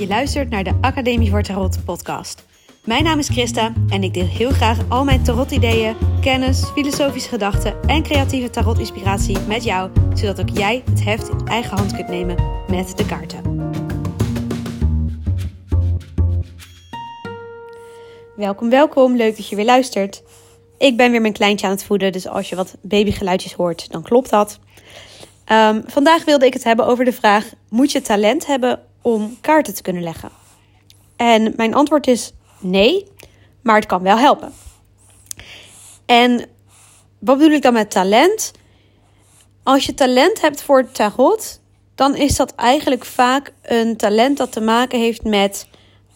Je luistert naar de Academie voor Tarot podcast. Mijn naam is Christa en ik deel heel graag al mijn tarot-ideeën, kennis, filosofische gedachten en creatieve tarot-inspiratie met jou, zodat ook jij het heft in eigen hand kunt nemen met de kaarten. Welkom, welkom. Leuk dat je weer luistert. Ik ben weer mijn kleintje aan het voeden, dus als je wat babygeluidjes hoort, dan klopt dat. Ehm, vandaag wilde ik het hebben over de vraag: moet je talent hebben om kaarten te kunnen leggen? En mijn antwoord is nee, maar het kan wel helpen. En wat bedoel ik dan met talent? Als je talent hebt voor tarot, dan is dat eigenlijk vaak een talent dat te maken heeft met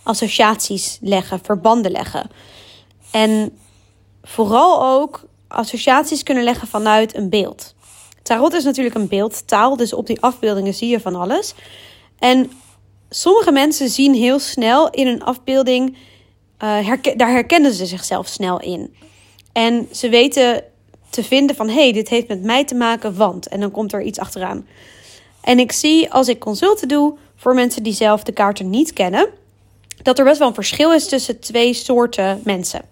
associaties leggen, verbanden leggen. En vooral ook associaties kunnen leggen vanuit een beeld. Tarot is natuurlijk een beeldtaal, dus op die afbeeldingen zie je van alles. En sommige mensen zien heel snel in een afbeelding, uh, daar herkennen ze zichzelf snel in. En ze weten te vinden van, hé, hey, dit heeft met mij te maken, want. En dan komt er iets achteraan. En ik zie als ik consulten doe voor mensen die zelf de kaarten niet kennen, dat er best wel een verschil is tussen twee soorten mensen.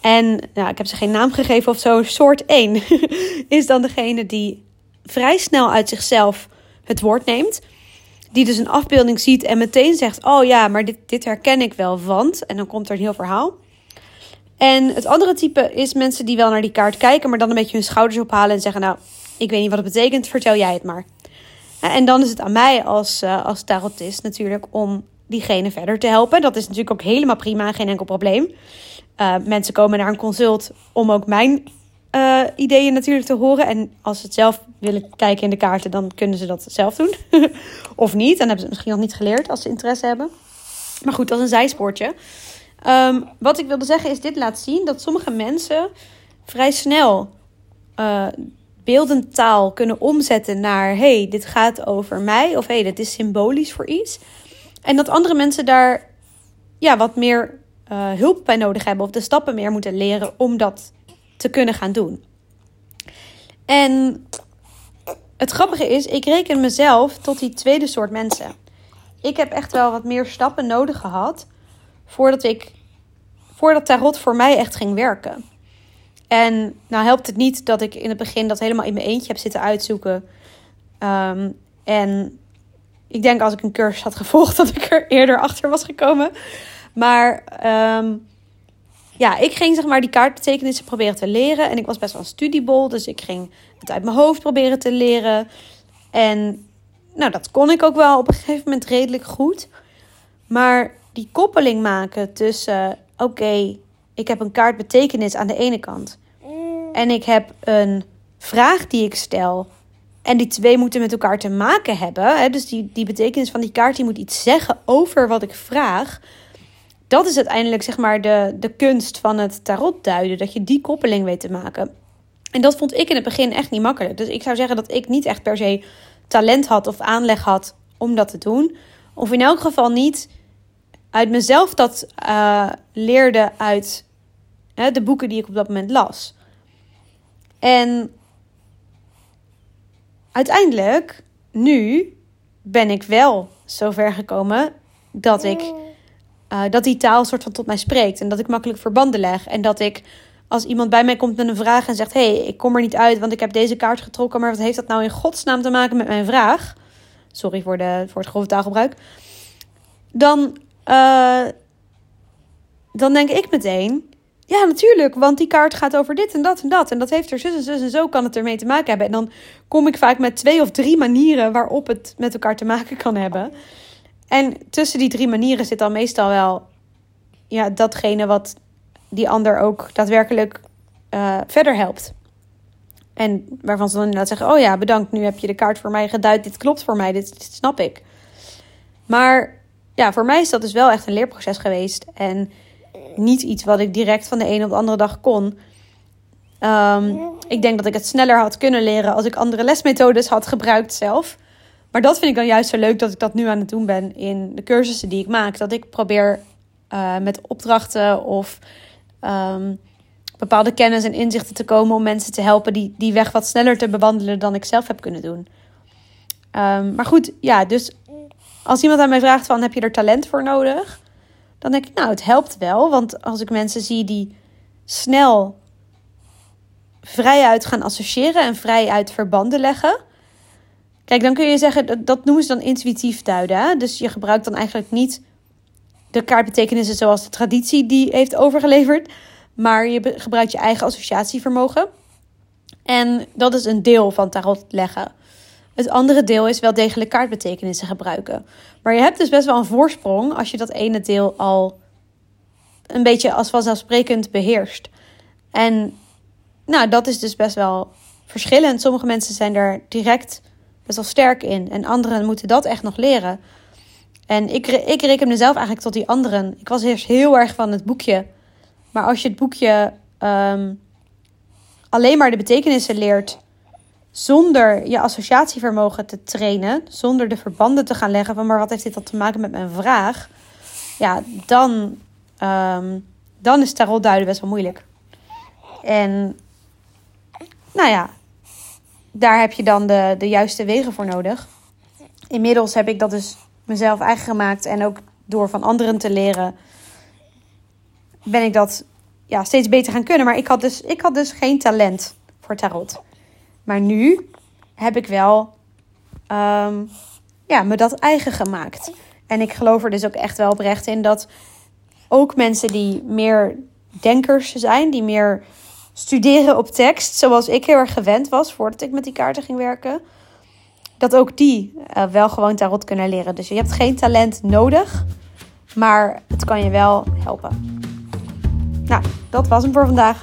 En nou, ik heb ze geen naam gegeven of zo. Soort 1 is dan degene die vrij snel uit zichzelf het woord neemt. Die dus een afbeelding ziet en meteen zegt: Oh ja, maar dit, dit herken ik wel, want. En dan komt er een heel verhaal. En het andere type is mensen die wel naar die kaart kijken, maar dan een beetje hun schouders ophalen en zeggen: Nou, ik weet niet wat het betekent, vertel jij het maar. En dan is het aan mij als, uh, als tarotist natuurlijk om diegene verder te helpen. Dat is natuurlijk ook helemaal prima, geen enkel probleem. Uh, mensen komen naar een consult om ook mijn uh, ideeën natuurlijk te horen. En als ze het zelf willen kijken in de kaarten, dan kunnen ze dat zelf doen. of niet. Dan hebben ze het misschien nog niet geleerd als ze interesse hebben. Maar goed, dat is een zijspoortje. Um, wat ik wilde zeggen is, dit laat zien dat sommige mensen vrij snel uh, beeldend taal kunnen omzetten naar... hey, dit gaat over mij. Of hey, dit is symbolisch voor iets. En dat andere mensen daar ja, wat meer uh, hulp bij nodig hebben of de stappen meer moeten leren om dat te kunnen gaan doen. En het grappige is, ik reken mezelf tot die tweede soort mensen. Ik heb echt wel wat meer stappen nodig gehad voordat ik voordat tarot voor mij echt ging werken. En nou helpt het niet dat ik in het begin dat helemaal in mijn eentje heb zitten uitzoeken. Um, en ik denk als ik een cursus had gevolgd dat ik er eerder achter was gekomen. Maar um, ja, ik ging zeg maar die kaartbetekenissen proberen te leren. En ik was best wel een studiebol, dus ik ging het uit mijn hoofd proberen te leren. En nou, dat kon ik ook wel op een gegeven moment redelijk goed. Maar die koppeling maken tussen, oké, ik heb een kaartbetekenis aan de ene kant. En ik heb een vraag die ik stel. En die twee moeten met elkaar te maken hebben. Hè? Dus die, die betekenis van die kaart die moet iets zeggen over wat ik vraag dat is uiteindelijk zeg maar de, de kunst van het tarot duiden. Dat je die koppeling weet te maken. En dat vond ik in het begin echt niet makkelijk. Dus ik zou zeggen dat ik niet echt per se talent had of aanleg had om dat te doen. Of in elk geval niet uit mezelf dat uh, leerde uit hè, de boeken die ik op dat moment las. En uiteindelijk, nu ben ik wel zover gekomen dat ik uh, dat die taal soort van tot mij spreekt. En dat ik makkelijk verbanden leg. En dat ik, als iemand bij mij komt met een vraag en zegt: hey, ik kom er niet uit, want ik heb deze kaart getrokken. Maar wat heeft dat nou in godsnaam te maken met mijn vraag? Sorry voor, de, voor het grove taalgebruik. Dan, uh, dan denk ik meteen. Ja, natuurlijk, want die kaart gaat over dit en dat en dat. En dat heeft er zus en zus en zo kan het ermee te maken hebben. En dan kom ik vaak met twee of drie manieren waarop het met elkaar te maken kan hebben. En tussen die drie manieren zit dan meestal wel ja, datgene wat die ander ook daadwerkelijk uh, verder helpt. En waarvan ze dan inderdaad zeggen: Oh ja, bedankt, nu heb je de kaart voor mij geduid. Dit klopt voor mij, dit, snap ik. Maar ja, voor mij is dat dus wel echt een leerproces geweest. En niet iets wat ik direct van de ene op de andere dag kon. Um, ik denk dat ik het sneller had kunnen leren als ik andere lesmethodes had gebruikt zelf. Maar dat vind ik dan juist zo leuk dat ik dat nu aan het doen ben in de cursussen die ik maak. Dat ik probeer uh, met opdrachten of um, bepaalde kennis en inzichten te komen om mensen te helpen die die weg wat sneller te bewandelen dan ik zelf heb kunnen doen. Um, maar goed, ja, dus als iemand aan mij vraagt van heb je er talent voor nodig? Dan denk ik, nou, het helpt wel. Want als ik mensen zie die snel vrijuit gaan associëren en vrijuit verbanden leggen. Kijk, dan kun je zeggen, dat, dat noemen ze dan intuïtief duiden. Dus je gebruikt dan eigenlijk niet de kaartbetekenissen zoals de traditie die heeft overgeleverd. Maar je gebruikt je eigen associatievermogen. En dat is een deel van tarot leggen. Het andere deel is wel degelijk kaartbetekenissen gebruiken. Maar je hebt dus best wel een voorsprong als je dat ene deel al een beetje als vanzelfsprekend beheerst. En nou, dat is dus best wel verschillend. Sommige mensen zijn er direct best wel sterk in. En anderen moeten dat echt nog leren. En ik, ik reken mezelf eigenlijk tot die anderen. Ik was eerst heel erg van het boekje. Maar als je het boekje ehm, alleen maar de betekenissen leert. Zonder je associatievermogen te trainen. Zonder de verbanden te gaan leggen van maar wat heeft dit dan te maken met mijn vraag. Ja, dan, um, dan is tarot duiden best wel moeilijk. En nou ja, daar heb je dan de, de juiste wegen voor nodig. Inmiddels heb ik dat dus mezelf eigen gemaakt en ook door van anderen te leren, ben ik dat ja, steeds beter gaan kunnen. Maar ik had, dus, ik had dus geen talent voor tarot. Maar nu heb ik wel um, ja, me dat eigen gemaakt. En ik geloof er dus ook echt wel oprecht in dat ook mensen die meer denkers zijn, die meer studeren op tekst, zoals ik heel erg gewend was voordat ik met die kaarten ging werken, dat ook die uh, wel gewoon tarot kunnen leren. Dus je hebt geen talent nodig, maar het kan je wel helpen. Nou, dat was hem voor vandaag.